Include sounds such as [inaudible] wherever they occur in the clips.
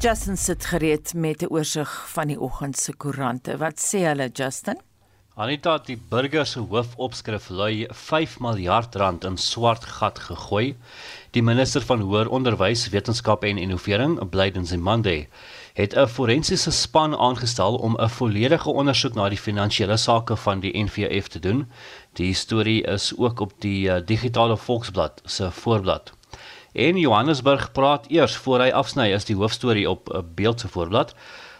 Justin sit gereed met 'n oorsig van die oggend se koerante. Wat sê hulle, Justin? Anita die burger se hoofopskrif lui 5 miljard rand in swart gat gegooi. Die minister van hoër onderwys, wetenskap en innovering, Blyden Zimande, het 'n forensiese span aangestel om 'n volledige ondersoek na die finansiële sake van die NVF te doen. Die storie is ook op die uh, digitale Volksblad se voorblad. En Johannesburg praat eers voor hy afsny is die hoofstorie op 'n beeld se voorblad.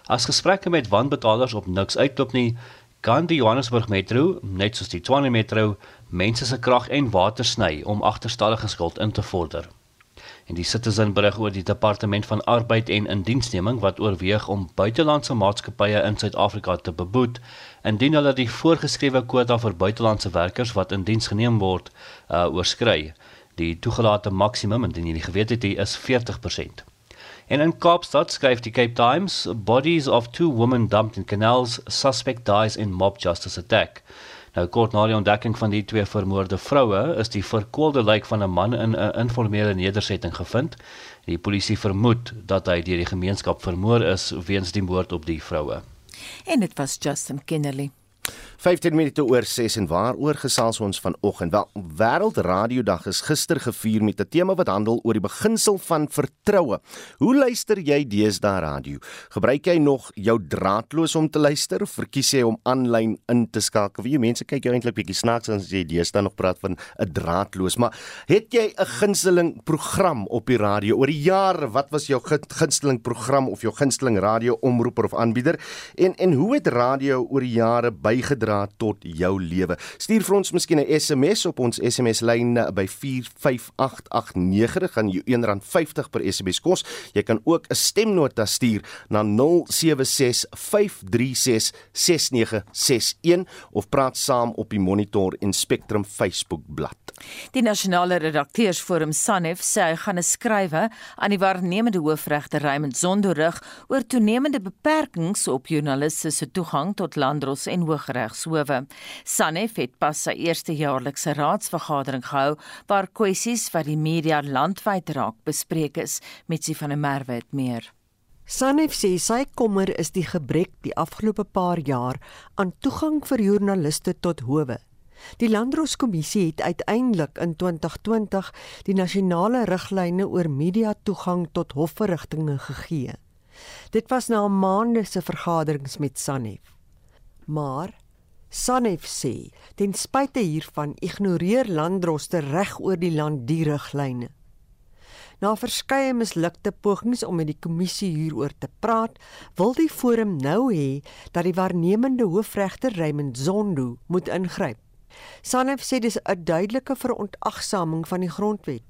As gesprekke met wanbetalers op niks uitloop nie, kan die Johannesburg Metro, net soos die Tshwane Metro, mense se krag en water sny om agterstallige skuld in te vorder. En die Citizen berig oor die Departement van Arbeid en Indiensneming wat oorweeg om buitelandse maatskappye in Suid-Afrika te beboet indien hulle die voorgeskrewe kwota vir buitelandse werkers wat in diens geneem word, uh, oorskry. Die toegelate maksimum indien jy nie geweet het, is 40%. En in Kaapstad skryf die Cape Times, bodies of two women dumped in canals, suspect dies in mob justice attack. Nou kort na die ontdekking van die twee vermoorde vroue, is die verkoelde lijk van 'n man in 'n informele nedersetting gevind. Die polisie vermoed dat hy deur die gemeenskap vermoor is weens die moord op die vroue. En dit was Justin Kennerly. 15 minute oor 6 en waaroor gesels ons vanoggend? Wel, Wêreld Radiodag is gister gevier met 'n tema wat handel oor die beginsel van vertroue. Hoe luister jy deesdae radio? Gebruik jy nog jou draadloos om te luister of verkies jy om aanlyn in te skakel? Wie mense kyk jou eintlik bietjie snaaks as jy deesdae nog praat van 'n draadloos, maar het jy 'n gunsteling program op die radio oor die jare? Wat was jou gunsteling program of jou gunsteling radio omroeper of aanbieder? En en hoe het radio oor die jare bygedra tot jou lewe. Stuur vir ons miskien 'n SMS op ons SMS lyn by 45889. Dit gaan jou R1.50 per SMS kos. Jy kan ook 'n stemnota stuur na 0765366961 of praat saam op die Monitor en Spectrum Facebook bladsy. Die nasionale redakteursforum SANEF sê hy gaan 'n skrywe aan die waarnemende hoofregter Raymond Zondo rig oor toenemende beperkings op joernaliste se toegang tot landdros en hooggeregshowe. SANEF het pas sy eerste jaarlikse raadsvergadering gehou waar kwessies wat die media landwyd raak bespreek is met sy van der Merwe het meer. SANEF sê sy kommer is die gebrek die afgelope paar jaar aan toegang vir joernaliste tot howe. Die Landdroskommissie het uiteindelik in 2020 die nasionale riglyne oor media toegang tot hofverrigtinge gegee. Dit was na maande se vergaderings met SANEF. Maar SANEF sê, ten spyte hiervan ignoreer Landdroste reg oor die land die riglyne. Na verskeie mislukte pogings om met die kommissie hieroor te praat, wil die forum nou hê dat die waarnemende hoofregter Raymond Zondo moet ingryp. Sanef sê dis 'n duidelike verontagsaming van die grondwet.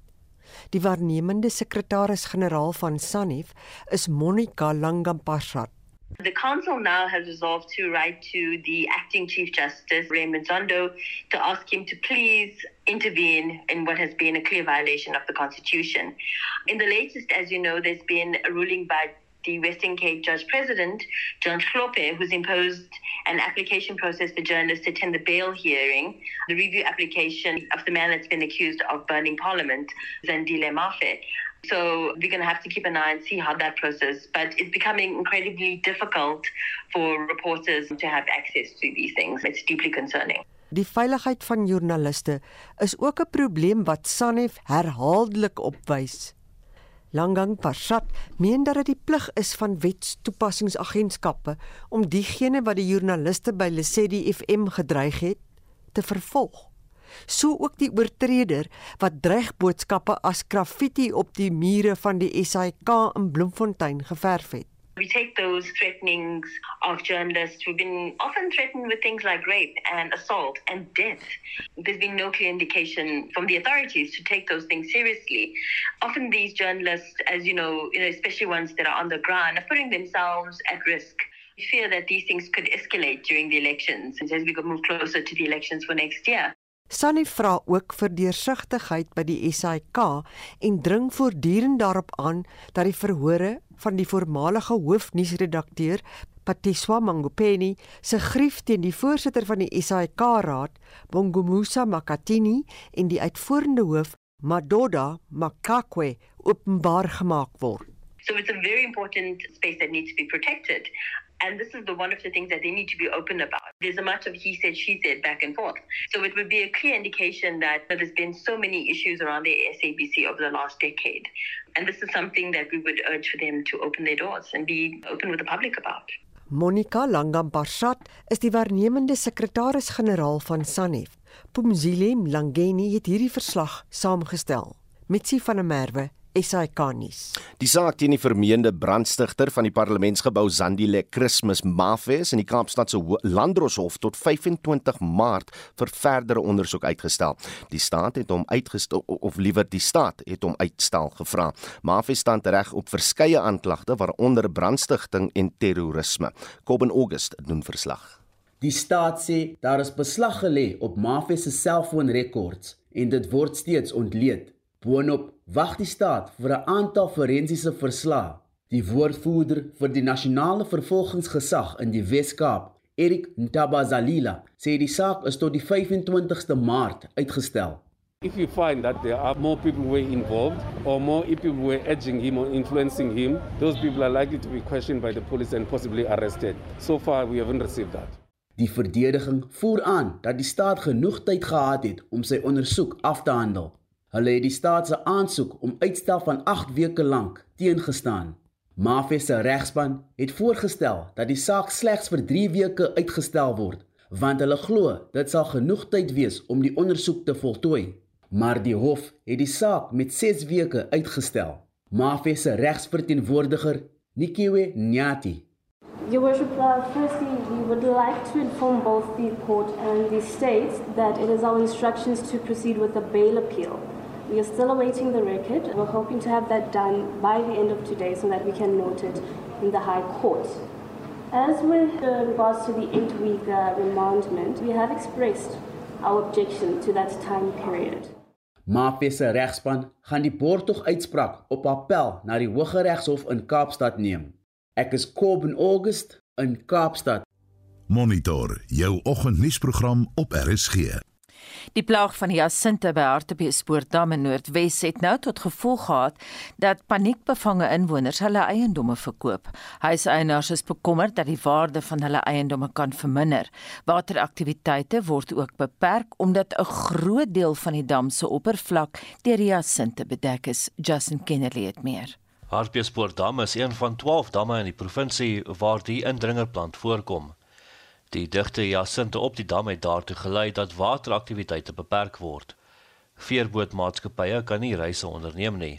Die waarnemende sekretaris-generaal van Sanef is Monica Langampashat. The council now has resolved to write to the acting chief justice Raymond Zondo to ask him to please intervene in what has been a clear violation of the constitution. In the latest as you know there's been a ruling by the Western Cape Judge President, John Schlope, who's imposed an application process for journalists to attend the bail hearing, the review application of the man that's been accused of burning Parliament, Zandile Mafe. So we're going to have to keep an eye and see how that process. But it's becoming incredibly difficult for reporters to have access to these things. It's deeply concerning. Die veiligheid van joernaliste is ook 'n probleem wat SANEF herhaaldelik opwys. Langang Parsat meen dat dit die plig is van wetstoepassingsagentskappe om diegene wat die joernaliste by Lesedi FM gedreig het te vervolg. So ook die oortreder wat dreigboodskappe as graffiti op die mure van die SAK in Bloemfontein geverf het. We take those threatenings of journalists who've been often threatened with things like rape and assault and death. There's been no clear indication from the authorities to take those things seriously. Often these journalists, as you know, you know, especially ones that are on the ground, are putting themselves at risk. We fear that these things could escalate during the elections as we move closer to the elections for next year. Sunny vra ook vir deursigtigheid by die SAK en dring voortdurend daarop aan dat die verhore van die voormalige hoofnuusredakteur Patiswa Mangopeni se grief teen die voorsitter van die SAK raad, Bongumusa Makatini en die uitvoerende hoof Madoda Makakwe openbaar gemaak word. So it's a very important space that needs to be protected. And this is the one of the things that they need to be open about. There's a much of he said, she said back and forth. So it would be a clear indication that there's been so many issues around the SABC over the last decade. And this is something that we would urge for them to open their doors and be open with the public about. Monica Langambarshat is die waarnemende sekretaris-generaal van SANEF. Pumzile Mlangeni het hierdie verslag saamgestel. Mitsi van der Merwe SAK-nuus. Die saak teen die vermeende brandstigter van die parlementsgebou Zandile Christmas Mafes in die Kaapstad se Landdroshof tot 25 Maart vir verdere ondersoek uitgestel. Die staat het hom uitgestel of liewer die staat het hom uitstel gevra. Mafes staan reg op verskeie aanklagte waaronder brandstigting en terrorisme. Kobben August doen verslag. Die staat sê daar is beslag gelê op Mafes se selfoonrekords en dit word steeds ontleed. Boonop wag die staat vir 'n aantal forensiese verslae. Die woordvoerder vir die nasionale vervolgingsgesag in die Wes-Kaap, Erik Ntabazalila, sê die saak is tot die 25ste Maart uitgestel. If you find that there are more people were involved or more people were edging him or influencing him, those people are likely to be questioned by the police and possibly arrested. So far we haven't received that. Die verdediging voer aan dat die staat genoeg tyd gehad het om sy ondersoek af te handel. Hulle het die staat se aansoek om uitstel van 8 weke lank teengestaan. Mafia se regspan het voorgestel dat die saak slegs vir 3 weke uitgestel word, want hulle glo dit sal genoeg tyd wees om die ondersoek te voltooi. Maar die hof het die saak met 6 weke uitgestel. Mafia se regsverteenwoordiger, Nikiwe Nyati, Your Worship, uh, firstly, we would like to inform both the court and the state that it is our instructions to proceed with the bail appeal. We are still awaiting the record. We're hoping to have that done by the end of today so that we can note it in the High Court. As with uh, regards to the eight week uh, remandment, we have expressed our objection to that time period. Mafia se regspan gaan die borgtog uitspraak op appel na die Hooggeregshof in Kaapstad neem. Ek is Kobben August in Kaapstad. Monitor jou oggendnuusprogram op RSG. Die plaag van Jacinthe by Hartbeespoortdam in Noordwes het nou tot gevolg gehad dat paniekbevange inwoners hulle eiendomme verkoop. Huiseienaars is bekommerd dat die waarde van hulle eiendomme kan verminder. Wateraktiwiteite word ook beperk omdat 'n groot deel van die dam se oppervlak deur Jacinthe bedek is. Justin Kennedy het meer. Hartbeespoortdam is een van 12 damme in die provinsie waar die indringerplant voorkom. Die digte jasinte op die dam het daartoe gelei dat wateraktiwiteite beperk word. Veerbootmaatskappye kan nie reise onderneem nie.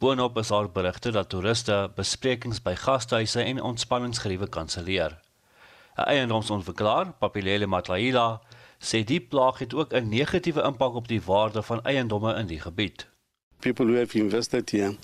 Boonop is daar berigte dat toeriste besprekings by gastehuise en ontspanningsgeriewe kanselleer. 'n Eiendomsontwikkelaar, Papilele Matlaila, sê die plaag het ook 'n negatiewe impak op die waarde van eiendomme in die gebied. People who have invested here,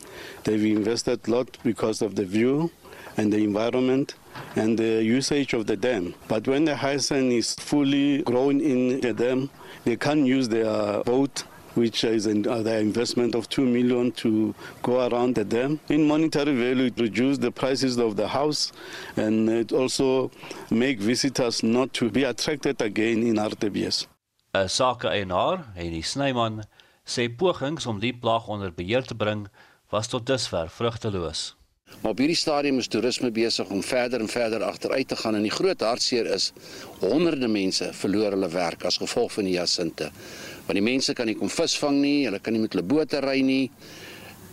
they've invested lot because of the view and the environment and the usage of the dam. But when the hyacinth is fully grown in the dam, they can't use their boat which is in, uh, the investment of 2 million to go around the dam. In monetary value, it reduces the prices of the house and it also make visitors not to be attracted again in RTBS. 'n Sake-eienaar, Henny Snyman, sê pogings om die plaag onder beheer te bring was tot dusver vrugteloos. Maar op hierdie stadium is toerisme besig om verder en verder agteruit te gaan en die groot hartseer is honderde mense verloor hulle werk as gevolg van die jasinte. Want die mense kan nie kom visvang nie, hulle kan nie met hulle bote ry nie.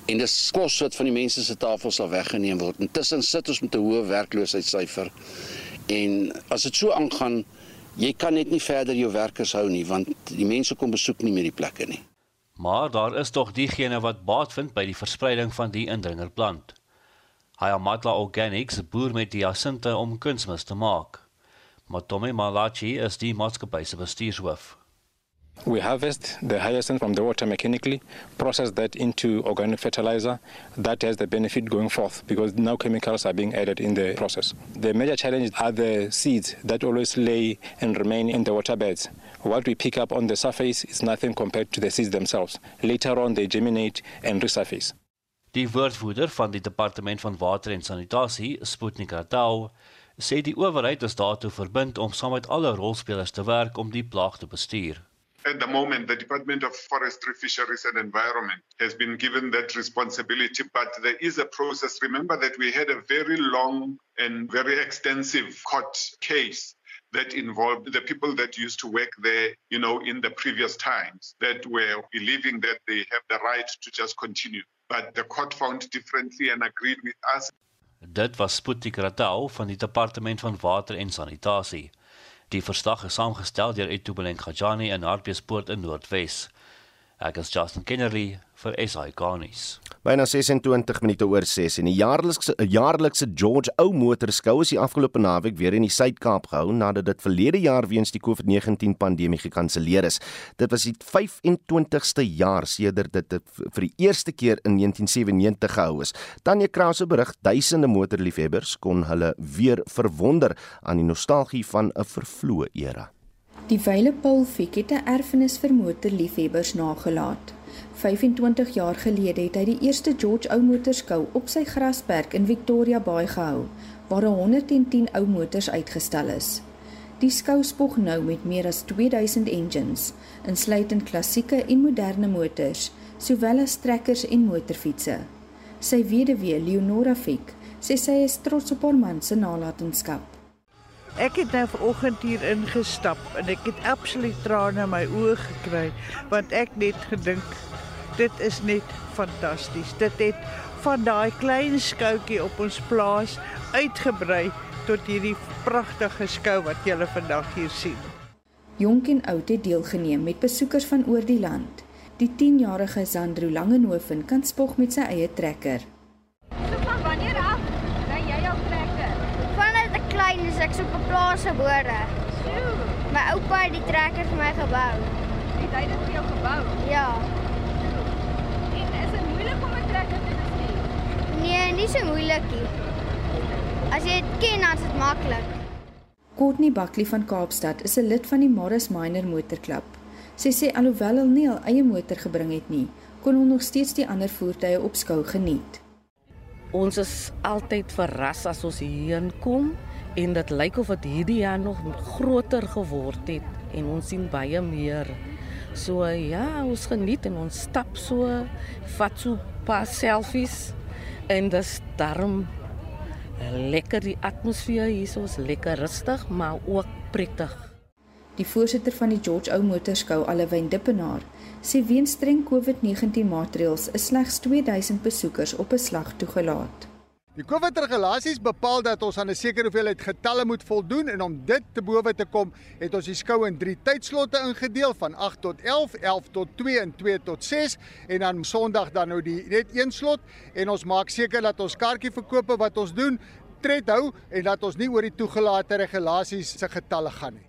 En dis kos wat van die mense se tafels sal weggeneem word. Intussen sit ons met 'n hoë werkloosheidssyfer. En as dit so aangaan, jy kan net nie verder jou werkers hou nie want die mense kom besoek nie meer die plekke nie. Maar daar is tog diegene wat baat vind by die verspreiding van die indringerplant. Hayamatla Organics boer met die asinte om kunsmis te maak. Matome Malachi is die maatskappy se bestuurshoof. We harvest the hyacinth from the water mechanically, process that into organic fertilizer. That has the benefit going forth because no chemicals are being added in the process. The major challenge are the seeds that always lay and remain in the water beds. What we pick up on the surface is nothing compared to the seeds themselves. Later on, they germinate and resurface. Die woordvoerder van die departement van water en sanitasie, Sputnik Ratau, sê die owerheid is daartoe verbind om saam met alle rolspelers te werk om die plaag te bestuur. At the moment, the Department of Forestry, Fisheries and Environment has been given that responsibility, but there is a process. Remember that we had a very long and very extensive court case that involved the people that used to work there, you know, in the previous times that were believing that they have the right to just continue. But the court found differently and agreed with us. Dit was Sputik Ratau van die Departement van Water en Sanitasie. Die verslag is saamgestel deur Etubeleng Khajani in Hartbeespoort in Noordwes. Ek is Justin Kennerly vir SI Garnis. Byna 26 minute oor 6 en die jaarlikse jaarlikse George Ou Motorskou is die afgelope naweek weer in die Suid-Kaap gehou nadat dit verlede jaar weens die COVID-19 pandemie gekanselleer is. Dit was die 25ste jaar sedert dit vir die eerste keer in 1997 gehou is. Tanya Krause berig duisende motorliefhebbers kon hulle weer verwonder aan die nostalgie van 'n vervloë era. Die Wyle Paul Fiek het 'n erfenis vir motorliefhebbers nagelaat. 25 jaar gelede het hy die eerste George Ou Motorskou op sy grasperk in Victoria Bay gehou, waar 110 ou motors uitgestel is. Die skou spog nou met meer as 2000 engines, insluitend klassieke en moderne motors, sowel as trekkers en motorfietsse. Sy weduwee, Leonora Fiek, sê sy is trots op haar man se nalatenskap. Ek het nou vanoggend hier ingestap en ek het absoluut trane in my oë gekry want ek net gedink dit is net fantasties. Dit het van daai klein skoutjie op ons plaas uitgebrei tot hierdie pragtige skou wat julle vandag hier sien. Jonk en oud het deelgeneem met besoekers van oor die land. Die 10-jarige Sandro Langenhoven kan spog met sy eie trekker. Klein is ek so op 'n plaas gebore. My oupa het die trekker vir my gebou. Het hy dit vir jou gebou? Ja. En is dit moeilik om 'n trekker te bestuur? Nee, nie so moeilik nie. As jy dit ken, dan is dit maklik. Courtney Buckley van Kaapstad is 'n lid van die Morris Minor Motorklub. Sy sê alhoewel hy nie 'n eie motor gebring het nie, kon hom nog steeds die ander voertuie op skou geniet. Ons is altyd verras as ons hierheen kom en dit lyk of dit hierdie jaar nog groter geword het en ons sien baie meer. So ja, ons geniet en ons stap so, vat so paar selfies en dis darm lekker die atmosfeer hier is lekker rustig maar ook prettig. Die voorsitter van die George Ou Motorskou, Alwyn Dippenaar, sê weens streng COVID-19 maatreëls is slegs 2000 besoekers op 'n slag toegelaat. Die COVID-regulasies bepaal dat ons aan 'n sekere hoeveelheid getalle moet voldoen en om dit te bowe te kom, het ons die skou in 3 tydslotte ingedeel van 8 tot 11, 11 tot 2 en 2 tot 6 en dan Sondag dan nou die net een slot en ons maak seker dat ons kaartjieverkope wat ons doen tred hou en dat ons nie oor die toegelate regulasies se getalle gaan nie.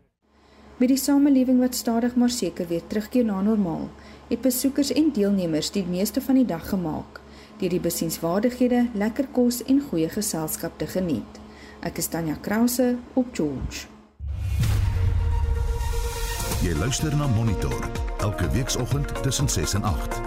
Met die samelewing wat stadig maar seker weer terugkeer na normaal, het besoekers en deelnemers die meeste van die dag gemaak deur die besienswaardighede, lekker kos en goeie geselskap te geniet. Ek is Tanya Krause op George. Jy luister na Monitor elke weekoggend tussen 6 en 8.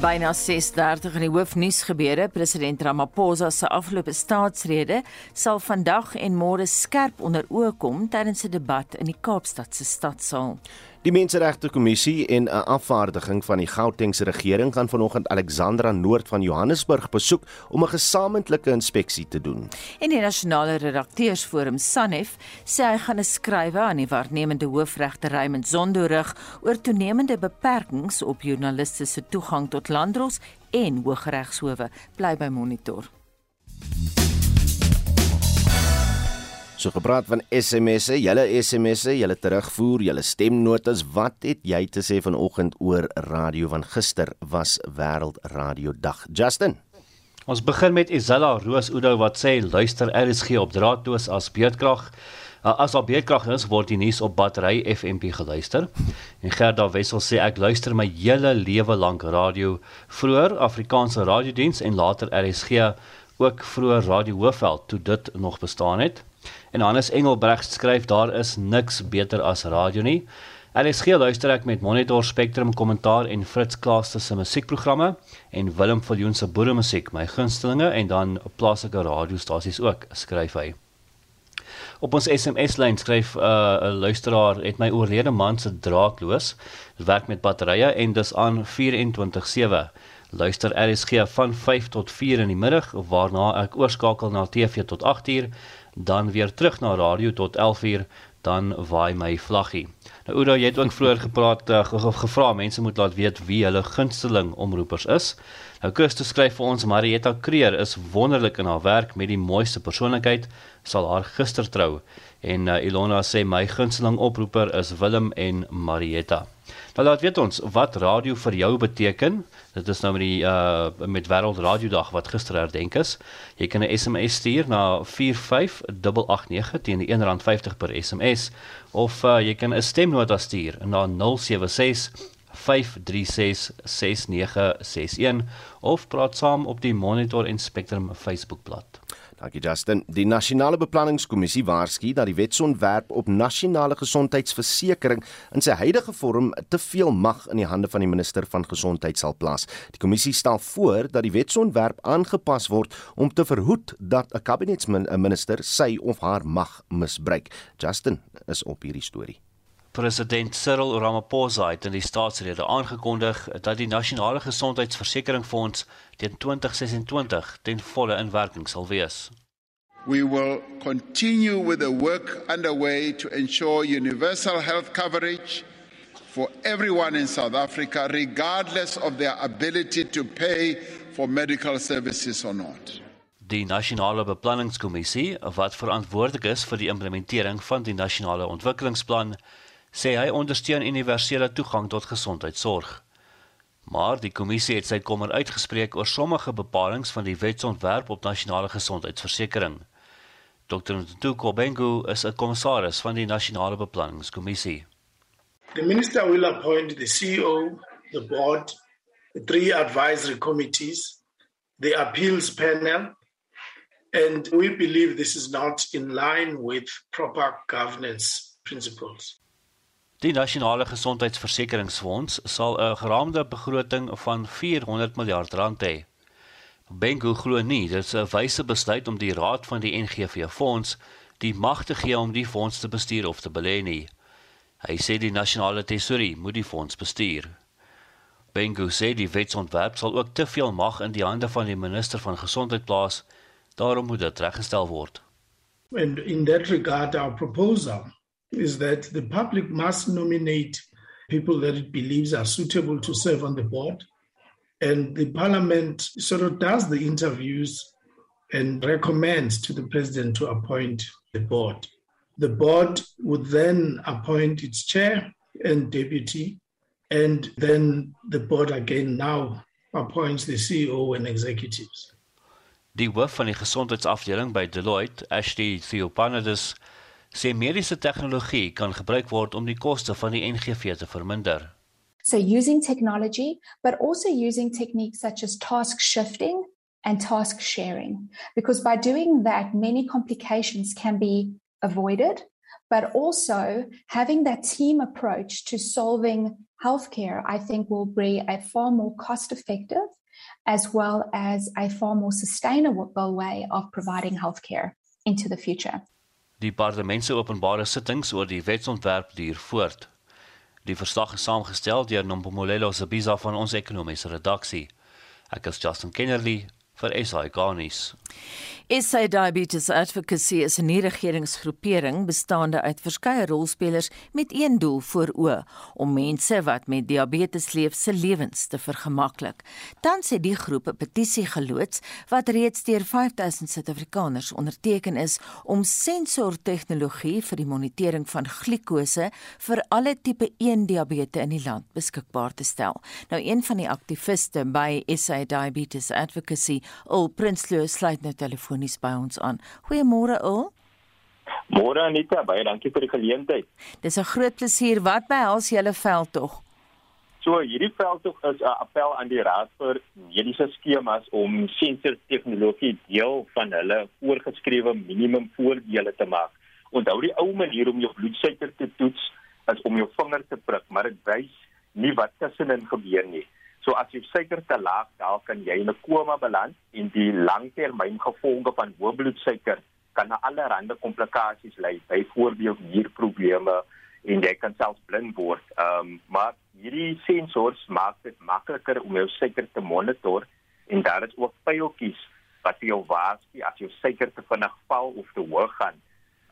Byna 6:30 in die hoofnuus gebeure, president Ramaphosa se afgelope staatsrede sal vandag en môre skerp onder oë kom tydens 'n debat in die Kaapstad se stadsaal. Die Menseregte Kommissie en 'n afvaardiging van die Gautengse regering gaan vanoggend Alexandra Noord van Johannesburg besoek om 'n gesamentlike inspeksie te doen. En die nasionale redakteursforum SANEF sê hy gaan 'n skrywe aan die waarnemende hoofregter Raymond Zondo rig oor toenemende beperkings op joernaliste se toegang tot landdros en hooggeregshowe. Bly by Monitor. So gepraat van SMS'e, julle SMS'e, julle terugvoer, julle stemnotas, wat het jy te sê vanoggend oor radio van gister was wêreld radio dag. Justin. Ons begin met Isella Roos Oudo wat sê luister RSG op draadloos as beerdkrag. Uh, as al beerdkrag is, word die nuus op battery FMP geluister. En Gerda Wessel sê ek luister my hele lewe lank radio, vroeër Afrikaanse radiodiens en later RSG, ook vroeër Radio Hoofveld toe dit nog bestaan het. En Hannes Engelbregt skryf daar is niks beter as radio nie. RSG luister ek met Monitor Spectrum kommentaar en Fritz Klaaste se musiekprogramme en Willem Viljoen se boeremusiek, my gunstelinge en dan plaaslike radiostasies ook, skryf hy. Op ons SMS-lyn skryf 'n uh, luisteraar het my oorlede man se draadloos. Werk met batterye en dis aan 24/7. Luister RSG van 5 tot 4 in die middag waarna ek oorskakel na TV tot 8uur, dan weer terug na radio tot 11uur, dan waai my vlaggie. Nou Oudo, jy het ook vroeër gepraat uh, gevra mense moet laat weet wie hulle gunsteling omroepers is. Nou Christus skryf vir ons Marietta Kreer is wonderlik in haar werk met die mooiste persoonlikheid, sal haar gister trou. En uh, Ilona sê my gunsteling oproeper is Willem en Marietta. Nou laat weet ons wat radio vir jou beteken. Dit is nou met die uh met Wêreld Radio Dag wat gister herdenk is. Jy kan 'n SMS stuur na 45889 teen die R1.50 per SMS of uh, jy kan 'n stemnota stuur na 076 5366961 of praat saam op die Monitor en Spectrum Facebookblad. Dankie Justin. Die Nasionale Beplanningskommissie waarsku dat die wetsontwerp op nasionale gesondheidsversekering in sy huidige vorm te veel mag in die hande van die minister van gesondheid sal plaas. Die kommissie stel voor dat die wetsontwerp aangepas word om te verhoed dat 'n kabinetsminister sy of haar mag misbruik. Justin is op hierdie storie. President Cyril Ramaphosa het in die staatsrede aangekondig dat die nasionale gesondheidsversekeringsfonds teen 2026 ten volle in werking sal wees. We will continue with the work underway to ensure universal health coverage for everyone in South Africa regardless of their ability to pay for medical services or not. Die nasionale beplanningskommissie wat verantwoordelik is vir die implementering van die nasionale ontwikkelingsplan sê hy ondersteun universele toegang tot gesondheidsorg. Maar die kommissie het sy kommer uitgespreek oor sommige bepalinge van die wetsontwerp op nasionale gesondheidsversekering. Dr. Ntuko Bengu is 'n kommissaris van die nasionale beplanningskommissie. The minister will appoint the CEO, the board, the three advisory committees, the appeals panel, and we believe this is not in line with proper governance principles. Die nasionale gesondheidsversekeringsfonds sal 'n geraamde begroting van 400 miljard rand hê. Bengu glo nie dit is 'n wyse besluit om die raad van die NGV fonds die mag te gee om die fonds te bestuur of te belê nie. Hy sê die nasionale tesourier moet die fonds bestuur. Bengu sê die wetsontwerp sal ook te veel mag in die hande van die minister van gesondheid plaas, daarom moet dit reggestel word. And in that regard our proposal is that the public must nominate people that it believes are suitable to serve on the board. And the parliament sort of does the interviews and recommends to the president to appoint the board. The board would then appoint its chair and deputy, and then the board again now appoints the CEO and executives. Die hoof van die gesondheidsafdeling by Deloitte, Ashley Theopanidis, sê mediese tegnologie kan gebruik word om die koste van die NGV te verminder. So using technology but also using techniques such as task shifting and task sharing because by doing that many complications can be avoided but also having that team approach to solving healthcare I think will be a far more cost effective as well as a far more sustainable way of providing healthcare into the future. Die parlement se openbare sittings oor die wetsontwerp duur voort. Die verslag is saamgestel deur Nombolelo Sibiza van ons ekonomiese redaksie. Ek is Justin Kennerly vir SI Garnis. SA Diabetes Advocacy is 'n nie-regeringsgroepering bestaande uit verskeie rolspelers met een doel voor oë om mense wat met diabetes leef se lewens te vergemaklik. Tans het die groep 'n petisie geloods wat reeds deur 5000 Suid-Afrikaners onderteken is om sensortegnologie vir die monitering van glikose vir alle tipe 1 diabetes in die land beskikbaar te stel. Nou een van die aktiviste by SA Diabetes Advocacy, Ul Prinsloo, sluit nou telefonies by ons aan. Goeiemôre Ul. Môre Anita, baie dankie vir die geleentheid. Dis 'n groot plesier. Wat behels julle veldtog? So hierdie veldtog is 'n appel aan die Raad vir Mediese Skemas om sensortegnologie deel van hulle voorgeskrewe minimum voordele te maak. Onthou die ou manier om jou bloedsuiker te toets is om jou vinger te prik, maar dit wys nie wat tussenin gebeur nie. So as jou suiker te laag daal, kan jy in 'n koma beland en die langtermyngevolge van hoë bloedsuiker kan na allerlei komplikasies lei, byvoorbeeld nierprobleme en jy kan selfs blind word. Ehm um, maar hierdie sensors maak dit makliker om jou suiker te monitor en daar is ook pyltjies wat vir jou waarsku as jou suiker te vinnig val of te hoog gaan.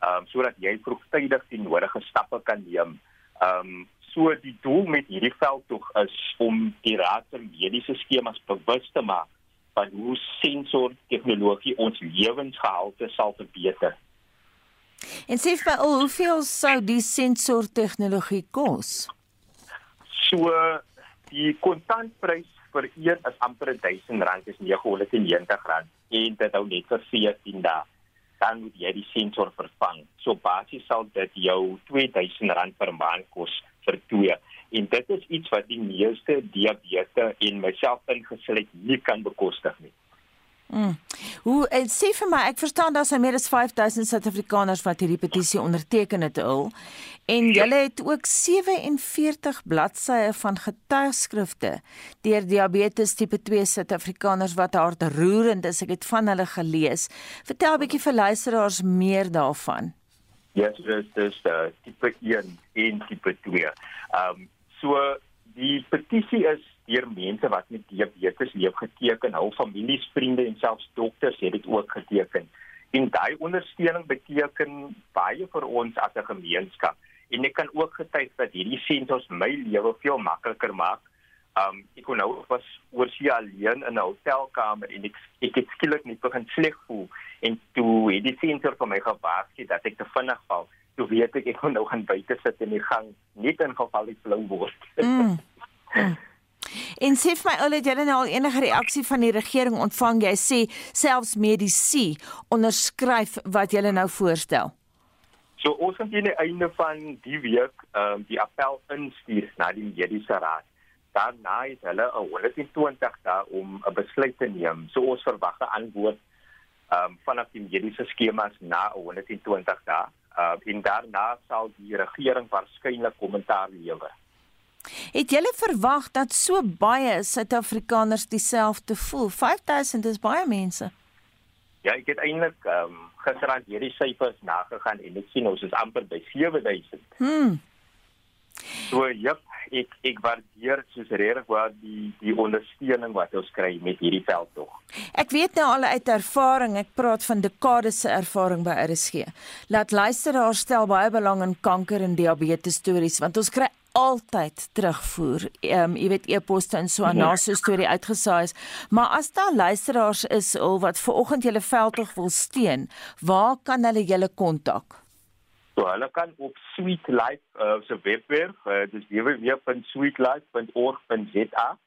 Ehm um, sodat jy vroegtydig die nodige stappe kan neem. Ehm um, so die doel met hierdie veldtog is om die raad van mediese skemas bewus te maak van hoe sensor tegnologie ons lewensgehalte sal verbeter. En sê vir al hoeveel sou die sensor tegnologie kos? So die kontantprys vir een is amper R1000 is R990 en dit hou net vir 14 dae. Dan moet jy die sensor vervang. So basies sal dit jou R2000 per maand kos vir twee. En dit is iets wat die meeste diabetes en myself ingesluit nie kan bekostig nie. Mm. Hoe en sê vir my, ek verstaan daar's meer as 5000 Suid-Afrikaners wat hierdie petisie onderteken het al. En ja. julle het ook 47 bladsye van getuigskrifte deur diabetes tipe 2 Suid-Afrikaners wat hartroerend is. Ek het van hulle gelees. Vertel 'n bietjie vir luisteraars meer daarvan. Ja, yes, dis dis uh, tipe 1 en tipe 2. Ehm um, so die petisie is deur mense wat met diabetes leef geteken, hul families, vriende en selfs dokters het dit ook geteken. En daai ondersteuning beteken baie vir ons as 'n gemeenskap. En ek kan ook getuig dat hierdie sentors my lewe veel makliker maak. Um ek kon nou was oor sy alleen in 'n hotelkamer en ek ek het skielik net begin sleg voel en toe het die sensor vir my gewaarsku dat ek te vinnig val. Toe weet ek ek moet nou gaan buite sit in die gang net in geval ek flou word. Mm. [laughs] Mm. En sê vir my ou het julle nou al enige reaksie van die regering ontvang? Jy sê selfs medisy onderskryf wat julle nou voorstel. So ons gaan teen die einde van die week ehm um, die appel instuur na die mediese raad. Daarna is hulle 120 dae om 'n besluit te neem. So ons verwag 'n antwoord ehm um, vanaf die mediese skemas na 120 dae. Uh, en daarna sal die regering waarskynlik kommentaar lewer. Het julle verwag dat so baie Suid-Afrikaners dieselfde voel? 5000 is baie mense. Ja, ek het eintlik ehm um, gisterand hierdie syfers nagegaan en ek sien ons is amper by 7000. Hm. So ja, ek ek waardeer soos regtig waar die die ondersteuning wat ons kry met hierdie veld tog. Ek weet nou al uit ervaring, ek praat van dekades se ervaring by RSG. Laat luisteraars stel baie belang in kanker en diabetes stories want ons kry altyd terugvoer. Ehm um, jy weet e-poste en so aan na so 'n storie uitgesaai is. Maar as daar luisteraars is al wat ver oggend julle veldtog wil steun, waar kan hulle julle kontak? So hulle kan op Sweet Life uh, se webwerf, uh, dis www.sweetlife.org.za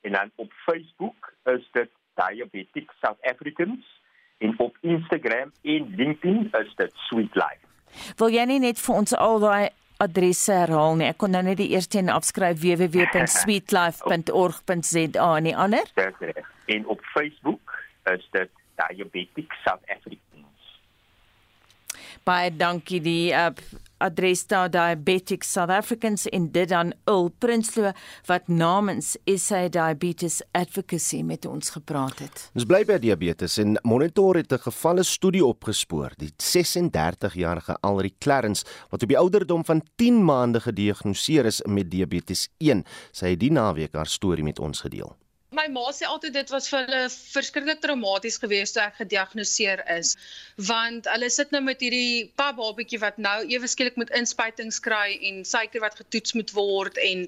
en dan op Facebook is dit Diabetic South Africans en op Instagram en LinkedIn is dit Sweet Life. Wil jy nie net vir ons al daai adresse herhaal nie. Ek kon nou net die eerste een afskryf www.sweetlife.org.za en die ander. [laughs] En op Facebook is dit Diabetic South Africans. Baie dankie die uh, adres daar Diabetic South Africans in dit dan Ul Prinsloo wat namens SA Diabetes Advocacy met ons gepraat het. Ons bly by diabetes en Monitor het 'n gevalle studie opgespoor. Die 36-jarige Alri Clarence wat op die ouderdom van 10 maande gediagnoseer is met diabetes 1, sy het die naweek haar storie met ons gedeel my ma sê altyd dit was vir hulle verskriklik traumaties geweest toe ek gediagnoseer is. Want hulle sit nou met hierdie pap babatjie wat nou ewe skielik met inspuitings kry en suiker wat getoets moet word en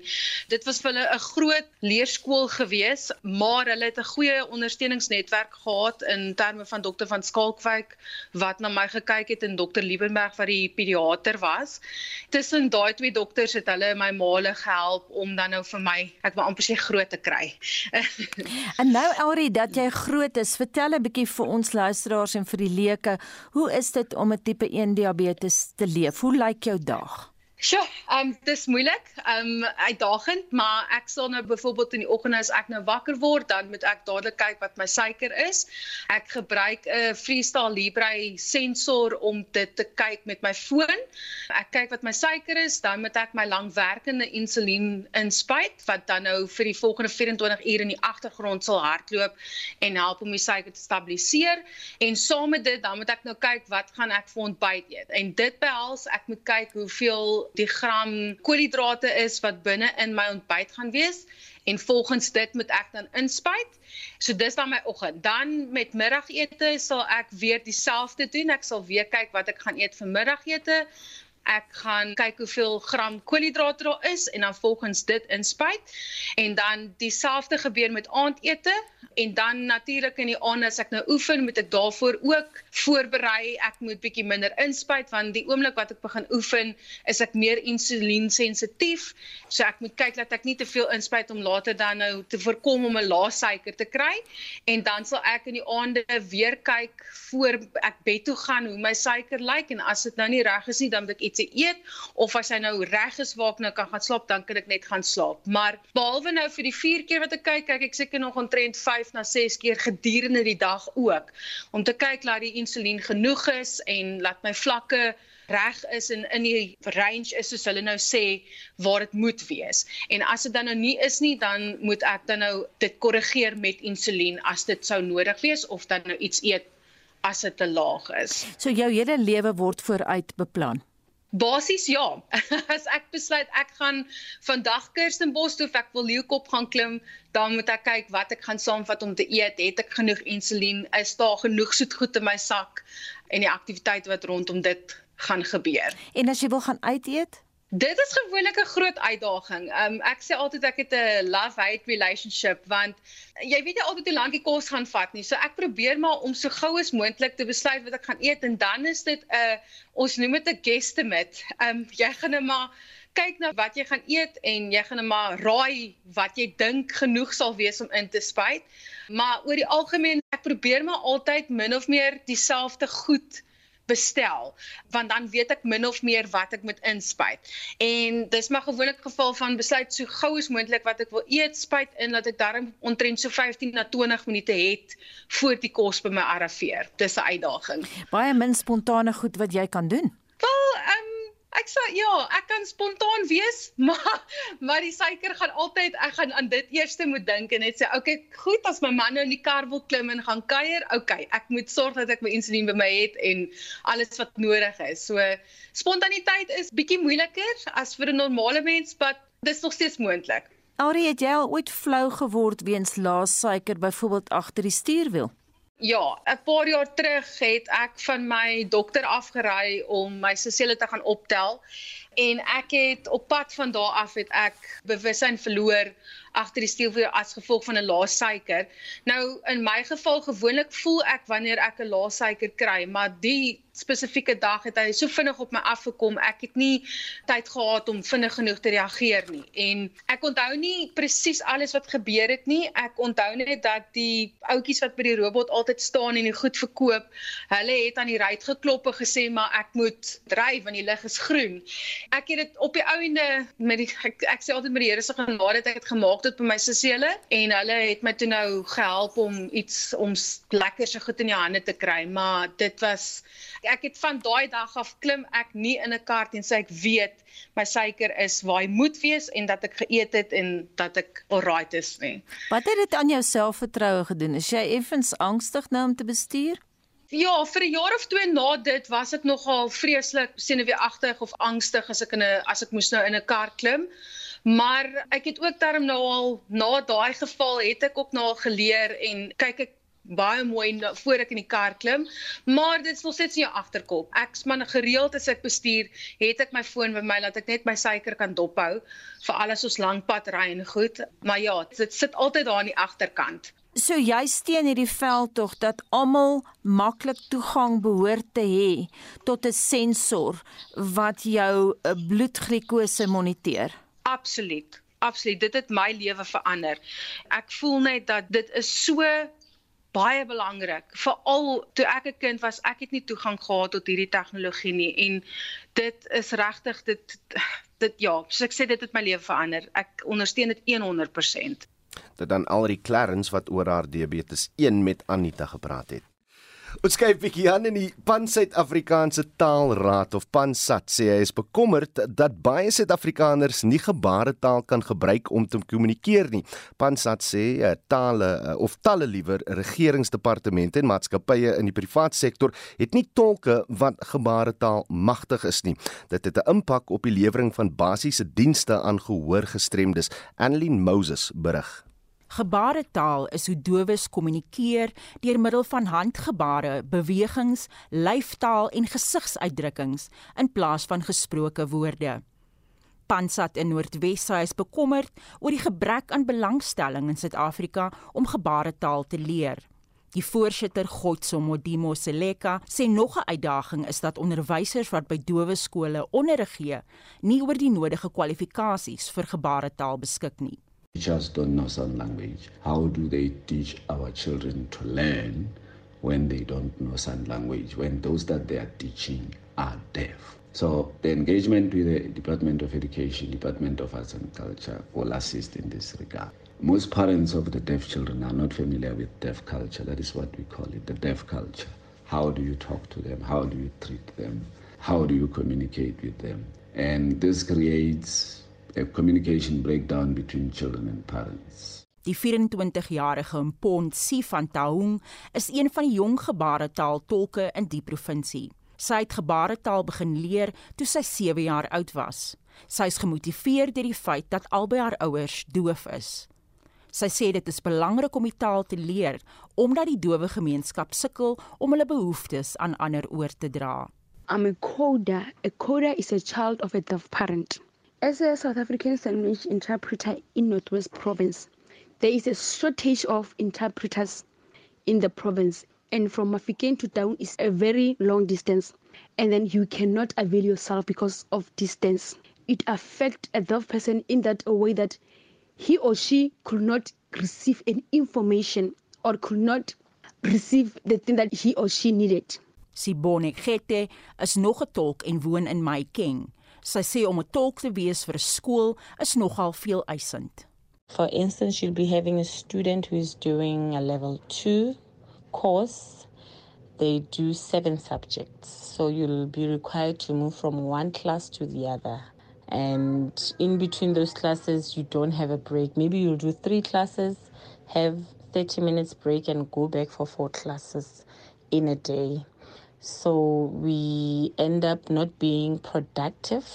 dit was vir hulle 'n groot leerskool geweest maar hulle het 'n goeie ondersteuningsnetwerk gehad in terme van dokter van Skalkwyk wat na my gekyk het en dokter Liebenberg wat die pediater was. Tussen daai twee dokters het hulle my maale gehelp om dan nou vir my ek wil amper sê groot te kry [laughs] en nou Elri dat jy groot is, vertel 'n bietjie vir ons luisteraars en vir die leuke, hoe is dit om 'n tipe 1 diabetes te leef? Hoe lyk jou dag? Sjoe, ehm um, dis moeilik. Ehm um, uitdagend, maar ek sal nou byvoorbeeld in die oggend as ek nou wakker word, dan moet ek dadelik kyk wat my suiker is. Ek gebruik 'n Freestyle Libre sensor om dit te kyk met my foon. Ek kyk wat my suiker is, dan moet ek my langwerkende insulien inspuit wat dan nou vir die volgende 24 ure in die agtergrond sal hardloop en help om die suiker te stabiliseer. En saam met dit, dan moet ek nou kyk wat gaan ek vir ontbyt eet. En dit behels ek moet kyk hoeveel die gram koolhidrate is wat binne in my ontbyt gaan wees en volgens dit moet ek dan inspuit. So dis dan my oggend. Dan met middagete sal ek weer dieselfde doen. Ek sal weer kyk wat ek gaan eet vir middagete. Ek gaan kyk hoeveel gram koolhidrate daar is en dan volgens dit inspuit. En dan dieselfde gebeur met aandete en dan natuurlik in die aand as ek nou oefen, moet ek daarvoor ook voorberei. Ek moet bietjie minder inspuit want die oomblik wat ek begin oefen, is ek meer insuliensensitief. So ek moet kyk dat ek nie te veel inspuit om later dan nou te voorkom om 'n lae suiker te kry. En dan sal ek in die aande weer kyk voor ek bed toe gaan hoe my suiker lyk en as dit nou nie reg is nie, dan moet ek eet of as hy nou reg is waar ek nou kan gaan slaap, dan kan ek net gaan slaap. Maar behalwe nou vir die 4 keer wat ek kyk, kyk ek seker nog omtrent 5 5 na 6 keer gedurende die dag ook om te kyk dat die insulien genoeg is en laat my vlakke reg is en in die range is soos hulle nou sê waar dit moet wees. En as dit dan nou nie is nie, dan moet ek dan nou dit korrigeer met insulien as dit sou nodig wees of dan nou iets eet as dit te laag is. So jou hele lewe word vooruit beplan. Basies ja. [laughs] As ek besluit ek gaan vandag Kirstenbos toe of ek wil Leeukop gaan klim, dan moet ek kyk wat ek gaan saamvat om te eet. Het ek genoeg insulien? Is daar genoeg soetgoed in my sak en die aktiwiteite wat rondom dit gaan gebeur? En as jy wil gaan uit eet? Dit is gewoonlik 'n groot uitdaging. Um ek sê altyd ek het 'n love-hate relationship want jy weet jy altyd hoe lank die kos gaan vat nie. So ek probeer maar om so gou as moontlik te besluit wat ek gaan eet en dan is dit 'n uh, ons noem dit 'n guesstimate. Um jy gaan net maar kyk na wat jy gaan eet en jy gaan net maar raai wat jy dink genoeg sal wees om in te spuit. Maar oor die algemeen ek probeer maar altyd min of meer dieselfde goed bestel want dan weet ek min of meer wat ek moet inspuit. En dis maar gewoonlik geval van besluit so gou as moontlik wat ek wil eet, spuit in dat ek darm ontrent so 15 na 20 minute het voor die kos by my arriveer. Dis 'n uitdaging. Baie min spontane goed wat jy kan doen. Wel, um, Ek sê ja, ek kan spontaan wees, [laughs] maar maar die suiker gaan altyd ek gaan aan dit eers moet dink en net sê, "Oké, okay, goed, as my man nou in die kar wil klim en gaan kuier, okay, ek moet sorg dat ek my insulien by my het en alles wat nodig is." So spontaniteit is bietjie moeiliker as vir 'n normale mens, maar dis nog steeds moontlik. Ari, het jy al ooit flou geword weens lae suiker byvoorbeeld agter die stuurwiel? Ja, 'n paar jaar terug het ek van my dokter afgery om my sesele te gaan optel. En ek het op pad van daar af het ek bewussyn verloor agter die stuurwiel as gevolg van 'n lae suiker. Nou in my geval gewoonlik voel ek wanneer ek 'n lae suiker kry, maar die spesifieke dag het hy so vinnig op my afgekom. Ek het nie tyd gehad om vinnig genoeg te reageer nie. En ek onthou nie presies alles wat gebeur het nie. Ek onthou net dat die ouetjies wat by die robot altyd staan en die goed verkoop, hulle het aan die ruit geklop en gesê maar ek moet dryf want die lig is groen. Ek het dit op die ouende met die ek, ek sê altyd met die Here se genade het ek dit gemaak tot by my sesele en hulle het my toe nou gehelp om iets om lekker se goed in die hande te kry, maar dit was ek het van daai dag af klim ek nie in 'n kar en sê ek weet my suiker is waar hy moet wees en dat ek geëet het en dat ek alright is nie. Wat het dit aan jou selfvertroue gedoen? Is jy effens angstig nou om te bestuur? Ja, vir 'n jaar of twee na dit was ek nogal vreeslik senuweeagtig of angstig as ek in 'n as ek moes nou in 'n kar klim. Maar ek het ook daarom nou al na daai geval het ek ook nou al geleer en kyk ek baie mooi voor ek in die kar klim, maar dit nog steeds in jou agterkop. Ek's man gereeld as ek bestuur, het ek my foon by my laat ek net my suiker kan dophou vir alles ons lankpad ry en goed. Maar ja, dit sit altyd daar aan die agterkant. So jy steun hierdie veldtog dat almal maklik toegang behoort te hê tot 'n sensor wat jou eh, bloedglikose moniteer. Absoluut. Absoluut. Dit het my lewe verander. Ek voel net dat dit is so baie belangrik. Veral toe ek 'n kind was, ek het nie toegang gehad tot hierdie tegnologie nie en dit is regtig dit dit ja, so ek sê dit het my lewe verander. Ek ondersteun dit 100%. Dit dan Alri Clarence wat oor haar diabetes 1 met Anita gepraat het. Ons kyk bietjie aan in die Pan Suid-Afrikaanse Taalraad of Pansat sê hy is bekommerd dat baie Suid-Afrikaners nie gebaretaal kan gebruik om te kommunikeer nie. Pansat sê uh, tale uh, of talle liewer regeringsdepartemente en maatskappye in die privaat sektor het nie tolke wat gebaretaal magtig is nie. Dit het 'n impak op die lewering van basiese dienste aan gehoorgestremdes. Annelien Moses berig. Gebaretaal is hoe dowes kommunikeer deur middel van handgebare, bewegings, lyftaal en gesigsuitdrukkings in plaas van gesproke woorde. Pansat in Noordwes is bekommerd oor die gebrek aan belangstelling in Suid-Afrika om gebaretaal te leer. Die voorsitter Godso Modimo Seleka sê nog 'n uitdaging is dat onderwysers wat by dowe skole onderrig gee, nie oor die nodige kwalifikasies vir gebaretaal beskik nie. Teachers don't know sign language. How do they teach our children to learn when they don't know sign language, when those that they are teaching are deaf? So the engagement with the Department of Education, Department of Arts and Culture will assist in this regard. Most parents of the deaf children are not familiar with deaf culture. That is what we call it, the deaf culture. How do you talk to them? How do you treat them? How do you communicate with them? And this creates a communication breakdown between children and parents. Die 24-jarige Mpond Si van Taung is een van die jong gebaretaaltolke in die provinsie. Sy het gebaretaal begin leer toe sy 7 jaar oud was. Sy is gemotiveer deur die feit dat albei haar ouers doof is. Sy sê dit is belangrik om die taal te leer omdat die dowe gemeenskap sukkel om hulle behoeftes aan ander oor te dra. I'm a coder. A coder is a child of a deaf parent. As a South African language interpreter in Northwest Province, there is a shortage of interpreters in the province. And from Mafikeng to town is a very long distance. And then you cannot avail yourself because of distance. It affects a deaf person in that way that he or she could not receive any information or could not receive the thing that he or she needed. Sibone Gete is nog 'n tolk en woon in Maikeng. Sy sê om 'n tolk te wees vir 'n skool is nogal veel eisend. For instance, she'll be having a student who is doing a level 2 course. They do seven subjects. So you'll be required to move from one class to the other. And in between those classes, you don't have a break. Maybe you'll do three classes, have 30 minutes break, and go back for four classes in a day. So we end up not being productive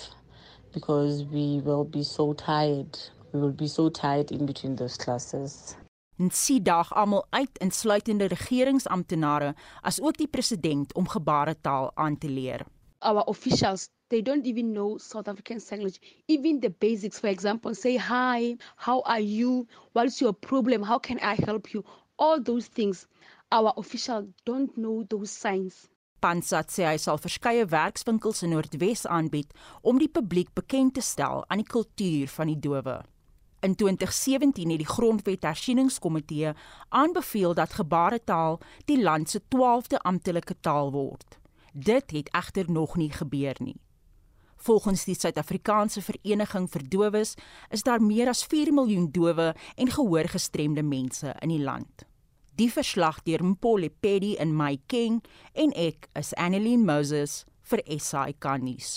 because we will be so tired. We will be so tired in between those classes. En sien dag almal uit insluitende regeringsamptenare as ook die president om gebaretaal aan te leer. Our officials they don't even know South African language. Even the basics, for example, say hi, how are you, what's your problem, how can I help you? All those things, our officials don't know those signs. Pansat sê hy sal verskeie werkswinkels in Noordwes aanbied om die publiek bekend te stel aan die kultuur van die dowe. In 2017 het die Grondwet Hersieningskomitee aanbeveel dat gebaretaal die land se 12de amptelike taal word. Dit het egter nog nie gebeur nie. Volgens die Suid-Afrikaanse Vereniging vir Dowes is daar meer as 4 miljoen dowe en gehoorgestremde mense in die land. Die verslag deur Mpole Pedi in My King en ek is Annelien Moses vir SAK nuus.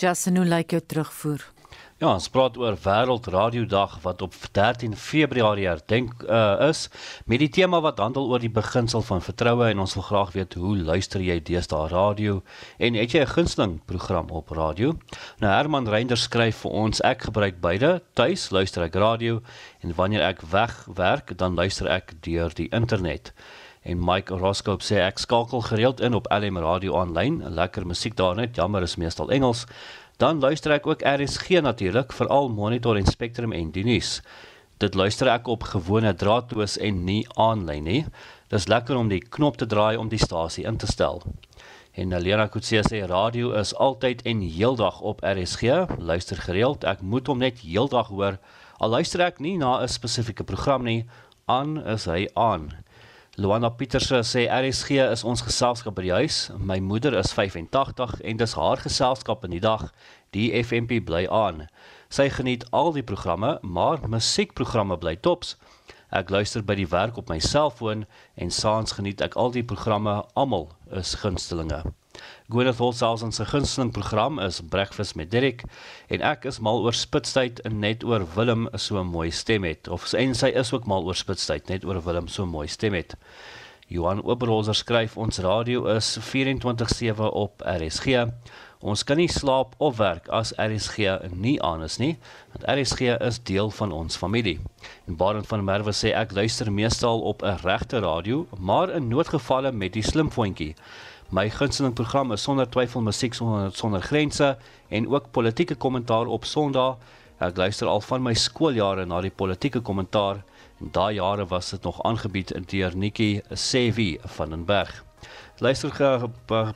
Jason, hoe lyk jou terugvoer? Ja, ons praat oor Wêreld Radiodag wat op 13 Februarie herdenk uh, is met die tema wat handel oor die beginsel van vertroue en ons wil graag weet hoe luister jy deesdae radio en het jy 'n gunsteling program op radio? Nou Herman Reinders skryf vir ons ek gebruik beide. Tuis luister ek radio en wanneer ek wegwerk dan luister ek deur die internet. En Mike Roscoe sê ek skakel gereeld in op LM Radio aanlyn, lekker musiek daar net, jammer is meestal Engels. Dan luister ek ook RSG natuurlik, veral Monitor en Spectrum en die nuus. Dit luister ek op gewone draadloos en nie aanlyn nie. Dis lekker om die knop te draai om die stasie in te stel. En Elena Kutse sê radio is altyd en heeldag op RSG. Luister gereeld, ek moet hom net heeldag hoor Al luister ek nie na 'n spesifieke program nie, aan is hy aan. Luana Pieterse sê RSG is ons geselskap by die huis. My moeder is 85 en dis haar geselskap in die dag. Die FMP bly aan. Sy geniet al die programme, maar musiekprogramme bly tops. Ek luister by die werk op my selfoon en saans geniet ek al die programme, almal is gunstelinge. Gwyneth Holsals se gunsteling program is Breakfast met Derek en ek is mal oor Spitstyd en net oor Willem so 'n mooi stem het of en sy is ook mal oor Spitstyd net oor Willem so 'n mooi stem het. Johan Oberholzer skryf ons radio is 24/7 op RSG. Ons kan nie slaap of werk as RSG nie aan is nie, want RSG is deel van ons familie. En Barend van Merwe sê ek luister meestal op 'n regte radio, maar in noodgevalle met die slimfoontjie. My gunsteling program is sonder twyfel musiek sonder sonder grense en ook politieke kommentaar op Sondag. Ek luister al van my skooljare na die politieke kommentaar en daai jare was dit nog aangebied in deur Nikki Sevi van den Berg. Luister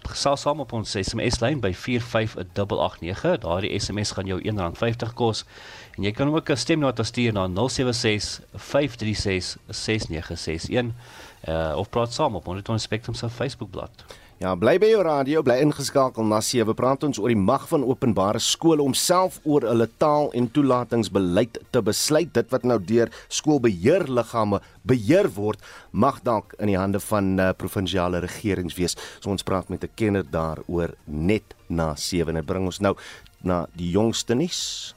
gesels saam op ons SMS lyn by 45889. Daardie SMS gaan jou R1.50 kos en jy kan ook 'n stemnota stuur na 076 536 6961 uh, of praat saam op ons Spectrum se Facebookblad. Ja, bly by jou radio, bly ingeskakel na 7. Praat ons oor die mag van openbare skole om self oor hulle taal en toelatingsbeleid te besluit. Dit wat nou deur skoolbeheerliggame beheer word, mag dalk in die hande van uh, provinsiale regerings wees. So ons praat met 'n kenner daaroor net na 7. Dit bring ons nou na die jongste nuus.